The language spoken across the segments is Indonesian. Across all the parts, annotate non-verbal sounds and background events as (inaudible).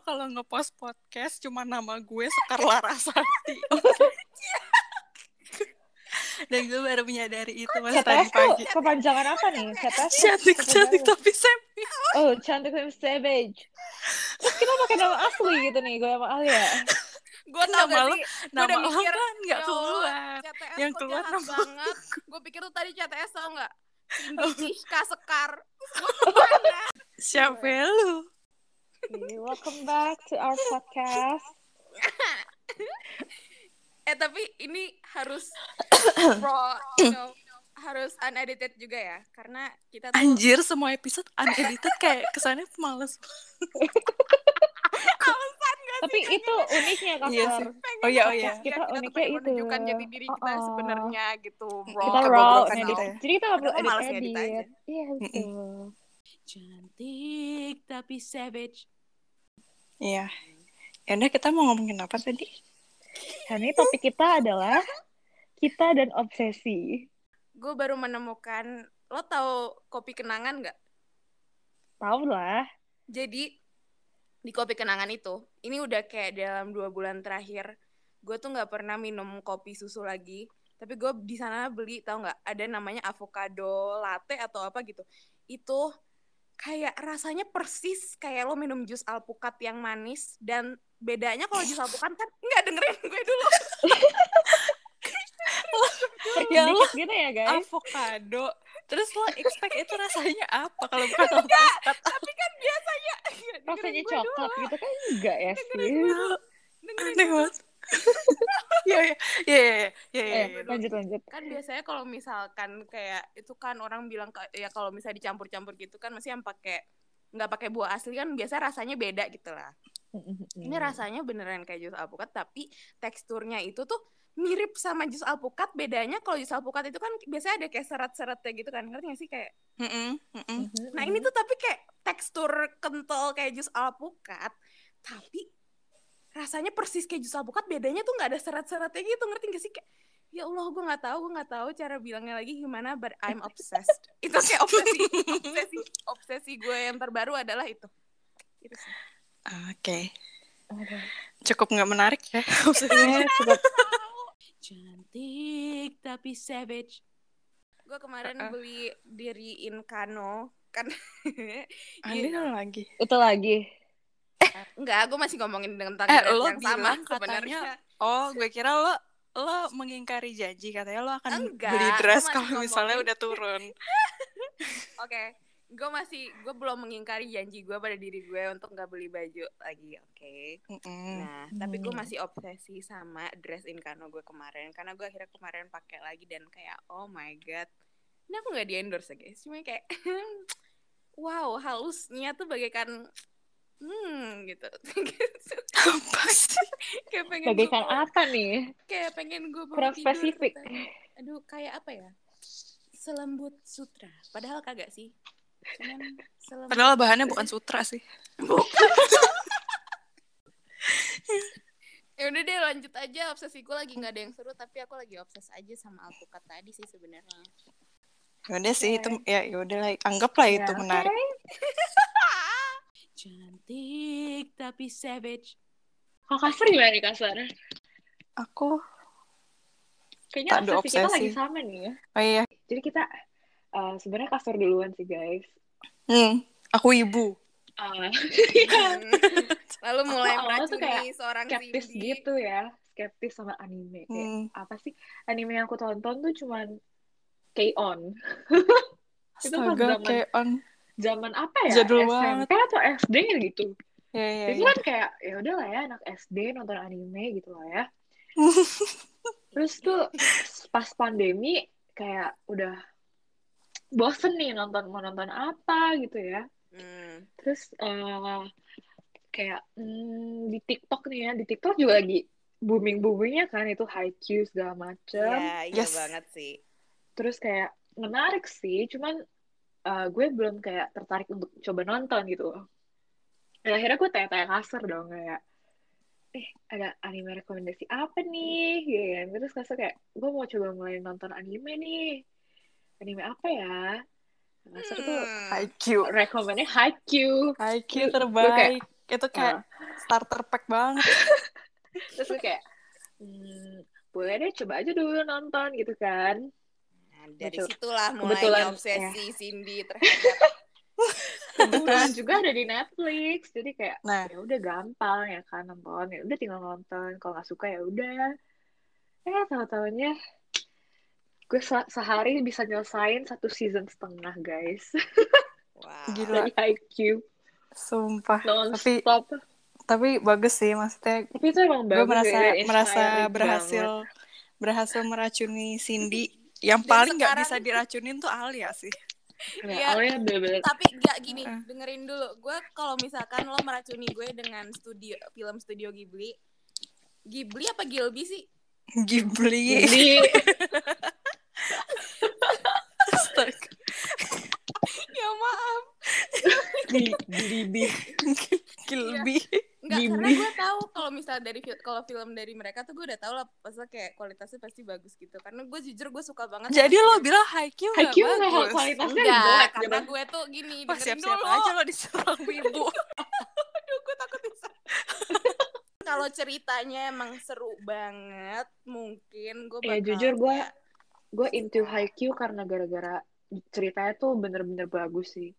nggak kalau ngepost podcast cuma nama gue Sekar Larasati dan gue baru menyadari itu mas tadi pagi. Kepanjangan apa nih? CTS cantik cantik tapi semi Oh, cantik tapi savage. Terus kita pakai nama asli gitu nih, gue sama Alia. gue tau nama lo nama udah lo kan nggak ya keluar. CTS Yang keluar nama banget. Gue pikir tuh tadi CTS tau gak. (laughs) Cindy Siska Sekar. (laughs) Siapa lu Okay, welcome back to our podcast. (laughs) eh tapi ini harus (coughs) pro you know, harus unedited juga ya karena kita tuh anjir semua episode unedited kayak kesannya males (laughs) Tapi itu uniknya Iya Kasar. sih. oh iya oh iya kita tuh uniknya itu. menunjukkan jati diri kita Oh-oh. sebenarnya gitu raw Kita raw kebobrokan ngedit. kita ya. Jadi kita nggak perlu edit edit. Iya betul. Cantik tapi savage. Iya. Ya udah kita mau ngomongin apa tadi? Hari ini topik kita adalah kita dan obsesi. gue baru menemukan lo tahu kopi kenangan nggak? Tahu lah. jadi di kopi kenangan itu ini udah kayak dalam dua bulan terakhir gue tuh nggak pernah minum kopi susu lagi. Tapi gue di sana beli tau nggak? Ada namanya avocado latte atau apa gitu. Itu kayak rasanya persis kayak lo minum jus alpukat yang manis dan bedanya kalau jus alpukat kan nggak dengerin gue dulu (laughs) ya lo gitu ya guys. avocado terus lo expect itu rasanya apa kalau (laughs) bukan alpukat tapi kan biasanya Rasanya coklat dulu. gitu kan enggak ya sih. dengerin aneh banget ya ya ya ya ya ya Eh, lanjut lanjut. kan biasanya kalau misalkan kayak itu kan orang bilang ya kalau misalnya dicampur-campur gitu kan masih yang pakai nggak pakai buah asli kan biasanya rasanya beda gitu lah. Ini rasanya beneran kayak jus alpukat tapi teksturnya itu tuh mirip sama jus alpukat. Bedanya kalau jus alpukat itu kan biasanya ada kayak serat-seratnya gitu kan ngerti gak sih? Kayak Mm-mm, mm-mm. nah ini tuh tapi kayak tekstur kental kayak jus alpukat tapi rasanya persis kayak jus alpukat bedanya tuh nggak ada serat-seratnya gitu ngerti gak sih? Kayak ya Allah gue nggak tahu gue nggak tahu cara bilangnya lagi gimana but I'm obsessed. (laughs) Itu kayak obsesi (laughs) obsesi obsesi gue yang terbaru adalah itu. Itu sih. Oke. Aduh. cukup nggak menarik ya (laughs) Iya, cukup. Cantik tapi savage. Gue kemarin Uh-uh. beli diri Incano kan. Andi lagi. Itu lagi. Enggak gue masih ngomongin tentang Eh, lo yang sama (laughs) sebenarnya oh gue kira lo lo mengingkari janji katanya lo akan Enggak, beli dress kalau misalnya udah turun (laughs) Oke, gue masih gue belum mengingkari janji gue pada diri gue untuk nggak beli baju lagi, oke. Mm-mm. Nah, tapi gue Hmm. masih obsesi sama dress Incano gue kemarin karena gue akhirnya kemarin pakai lagi dan kayak oh my god, ini aku nggak di endorse ya guys, cuma kayak (laughs) wow halusnya tuh bagaikan hmm gitu, (laughs) apa sih kayak pengen Bagaikan gua, apa nih? kayak pengen gue Kurang tidur spesifik. katanya. Aduh, kayak apa ya? Selembut sutra, padahal kagak sih. Cuman selembut padahal bahannya bukan sutra sih (laughs) ya udah deh lanjut aja obsesi gue lagi nggak ada yang seru tapi aku lagi obses aja sama alpukat tadi sih sebenarnya Yaudah sih Oke. itu ya yaudah lah anggaplah Ya, itu menarik (laughs) cantik tapi savage Kalau kasar gimana nih kasar? aku Kayaknya Tak ada obsesi kita lagi sama nih ya. oh iya Jadi kita eh, sebenarnya kasar duluan sih guys. hmm, aku ibu Ah, (laughs) lalu mulai Aku awalnya tuh meracuni seorang skeptis Cindy. gitu ya, skeptis sama anime. Kayak Hmm. apa sih? Anime yang aku tonton tuh cuman K-on. (laughs) Itu pas astaga zaman- kayak on Zaman apa ya? Jadul SMP atau SD gitu. ya ya, Itu ya. kan kayak ya udah lah ya anak SD nonton anime gitu lah ya. (laughs) Terus tuh pas pandemi kayak udah bosen nih nonton mau nonton apa gitu ya. Hmm. Terus eh, kayak hmm, di TikTok nih ya, di TikTok juga lagi booming boomingnya kan itu Haikyuu segala macem. ya iya Yes. banget sih Terus kayak menarik sih, cuman eh, gue belum kayak tertarik untuk coba nonton gitu. Dan akhirnya gue tanya-tanya kasar dong kayak, eh ada anime rekomendasi apa nih? Gitu kan. Terus kasar kayak, gue mau coba mulai nonton anime nih. Anime apa ya? Kasar tuh. IQ. rekomennya Haikyuu. IQ gue terbaik. Itu kayak Ah. starter pack banget. (laughs) terus gue kayak hmm, boleh deh coba aja dulu nonton gitu kan Nah, dari Betul. situlah Kebetulan, mulainya obsesi Cindy terhadap (laughs) kebetulan juga ada di Netflix jadi kayak Nah, ya udah gampang ya kan nonton ya udah tinggal nonton kalau nggak suka ya udah eh tahu tahunya gue se- sehari bisa nyelesain satu season setengah guys wow. Gila. dari IQ sumpah. non Tapi tapi bagus sih maksudnya tapi itu emang gue bagus merasa ya, merasa inspiring berhasil banget. berhasil meracuni Cindy yang Dan paling nggak sekarang- bisa diracunin tuh Alia sih. Ya, Iya. tapi gak gini Heeh. dengerin dulu. Gue kalau misalkan lo meracuni gue dengan studio film studio Ghibli Ghibli apa Gilby sih? Ghibli. Astaga. (laughs) ya maaf. Di di di Gilby Enggak, karena Ghibli. gue dari fil- kalau film dari mereka tuh gue udah tahu lah pasti kayak kualitasnya pasti bagus gitu karena gue jujur gue suka banget jadi lo bilang nggak Haikyuu nggak bagus kualitasnya enggak jelek karena gitu. gue tuh gini Wah dengerin siap-siap dulu aja lo diserang ibu (laughs) Aduh, gue takut bisa. Kalau ceritanya emang seru banget, mungkin gue Ya, bakal jujur gue gue into Haikyuu karena gara-gara ceritanya tuh bener-bener bagus sih.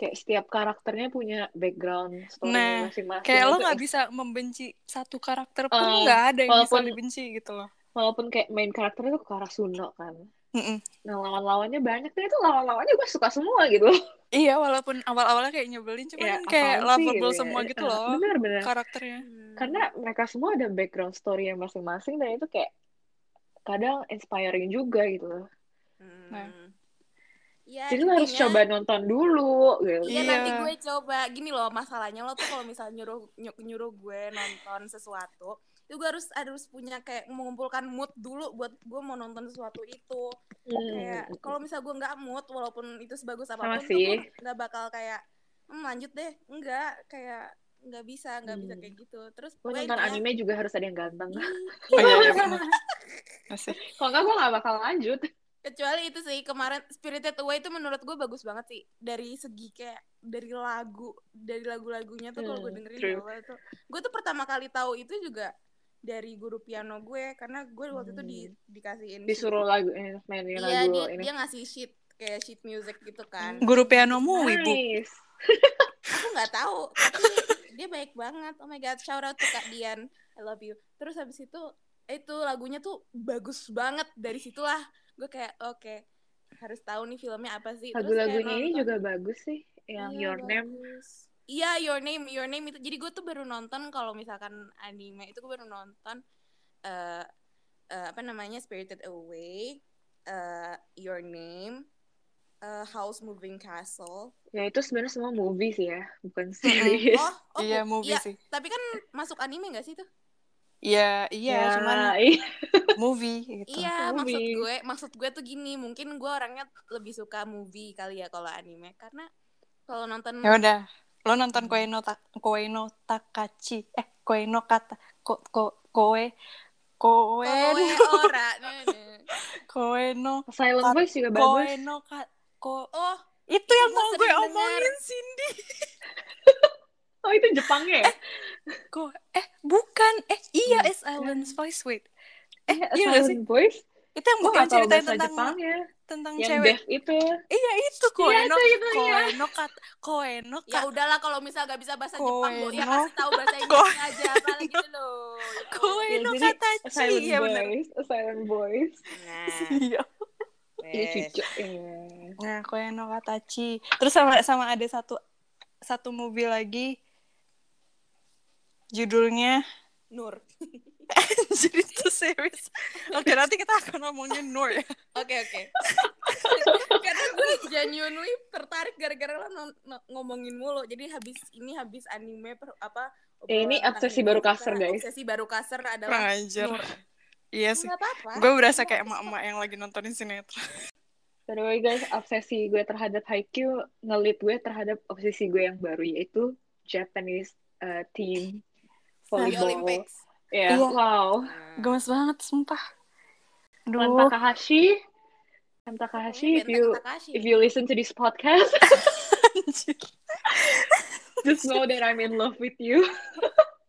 Kayak setiap karakternya punya background story Nah, masing-masing. kayak lo Itu nggak bisa membenci satu karakter pun Eh, nggak ada yang bisa walaupun- dibenci gitu loh Walaupun kayak main karakternya tuh Karasuno kan. Mm-mm. Nah, lawan-lawannya banyak. Tapi itu lawan-lawannya gue suka semua gitu. iya walaupun awal-awalnya kayak nyebelin cuman Ya, kayak lovable gitu ya. semua gitu Eh, loh Bener-bener. karakternya Hmm. Karena mereka semua ada background story yang masing-masing dan itu kayak kadang inspiring juga gitu loh. Hmm. Nah. Ya, Jadi lo harus coba nonton dulu gitu. Iya Iya. nanti gue coba gini loh masalahnya lo tuh kalau misalnya nyuruh ny- nyuruh gue nonton sesuatu itu gue harus harus punya kayak mengumpulkan mood dulu buat gue mau nonton sesuatu itu kayak Hmm. kalau misal gue nggak mood walaupun itu sebagus apa pun tuh gue nggak bakal kayak hmm, lanjut deh enggak kayak nggak bisa nggak bisa Hmm. kayak gitu terus Gue pokoknya nonton intinya- anime juga harus ada yang ganteng. oh iya iya benar masih (laughs) Kalau nggak gue nggak bakal lanjut. Kecuali itu sih kemarin Spirited Away itu menurut gue bagus banget sih. Dari segi kayak dari lagu dari lagu-lagunya tuh kalau gue Hmm, dengerin true. di awal tuh gue tuh pertama kali tahu itu juga dari guru piano gue karena gue waktu itu di dikasihin sheet- Disuruh lagu eh, mainin iya lagu dia ini. dia ngasih sheet kayak sheet music gitu kan. Guru pianomu ibu. Nice. (laughs) aku nggak tahu tapi dia baik banget. Oh my god shout out to Kak Dian. I love you. Terus habis itu itu lagunya tuh bagus banget dari situlah gue kayak oke harus tahu nih filmnya apa sih Lagu-lagunya ini juga bagus sih. Yang Iya, Your Name. bagus. iya Your Name Your Name itu jadi gue tuh baru nonton kalau misalkan anime itu gue baru nonton eh eh, apa namanya Spirited Away eh Your Name eh, House Moving Castle Ya itu sebenarnya semua movie sih ya, bukan series. oh, oh iya movie iya, sih tapi kan masuk anime gak sih tuh iya iya Ya, cuman iya. movie gitu Iya, maksud Movie. gue, maksud gue tuh gini, mungkin gue orangnya lebih suka movie kali ya kalau anime, karena kalau nonton ya udah lo nonton Koe no ta Koe no Takachi eh Koe no kata ko ko Koe Koe koe no ora, (laughs) nah, nah. Koe no Silent Voice juga Koe bagus. no ka ko oh itu Itu yang mau gue omongin. Cindy (laughs) Oh itu Jepangnya ya? Ko eh bukan eh iya Bukan. is Silent Voice wait eh Eh, iya gak sih Voice? itu yang Gue bukan gak tau ceritain bahasa tentang Jepangnya. tentang Yang cewek deaf itu. iya itu Koe Iya, no itu, itu, iya. no kat Koe no ya udahlah kalau misal gak bisa bahasa Jepang, Bo, ya kasih tahu bahasa Inggrisnya aja, apalagi gitu loh. Ya Koe Ya, no jadi, Katachi A Silent iya benar Silent Voice. Nah, iya Iya cucu. Iya. Nah, Koe no Katachi. Terus sama sama ada satu satu movie lagi judulnya Nur. jadi itu series. Oke, nanti kita akan ngomongin Nur ya. Oke oke. (laughs) Karena gue genuinely tertarik gara-gara lo ngomongin mulu. Jadi habis ini habis anime per, apa? Eh, ini obsesi baru kasar, guys. Obsesi baru kasar adalah. Nur. Iya sih. Gue berasa kayak emak-emak yang lagi nontonin sinetron. By the way guys, obsesi gue terhadap Haikyuu ngelit gue terhadap obsesi gue yang baru yaitu Japanese uh, team volleyball. Olympics. Ya, Iya. wow. Nah, Gemes banget, sumpah. Aduh. Takahashi Em Takahashi, if you Takahashi. if you listen to this podcast, (laughs) just know that I'm in love with you. (laughs)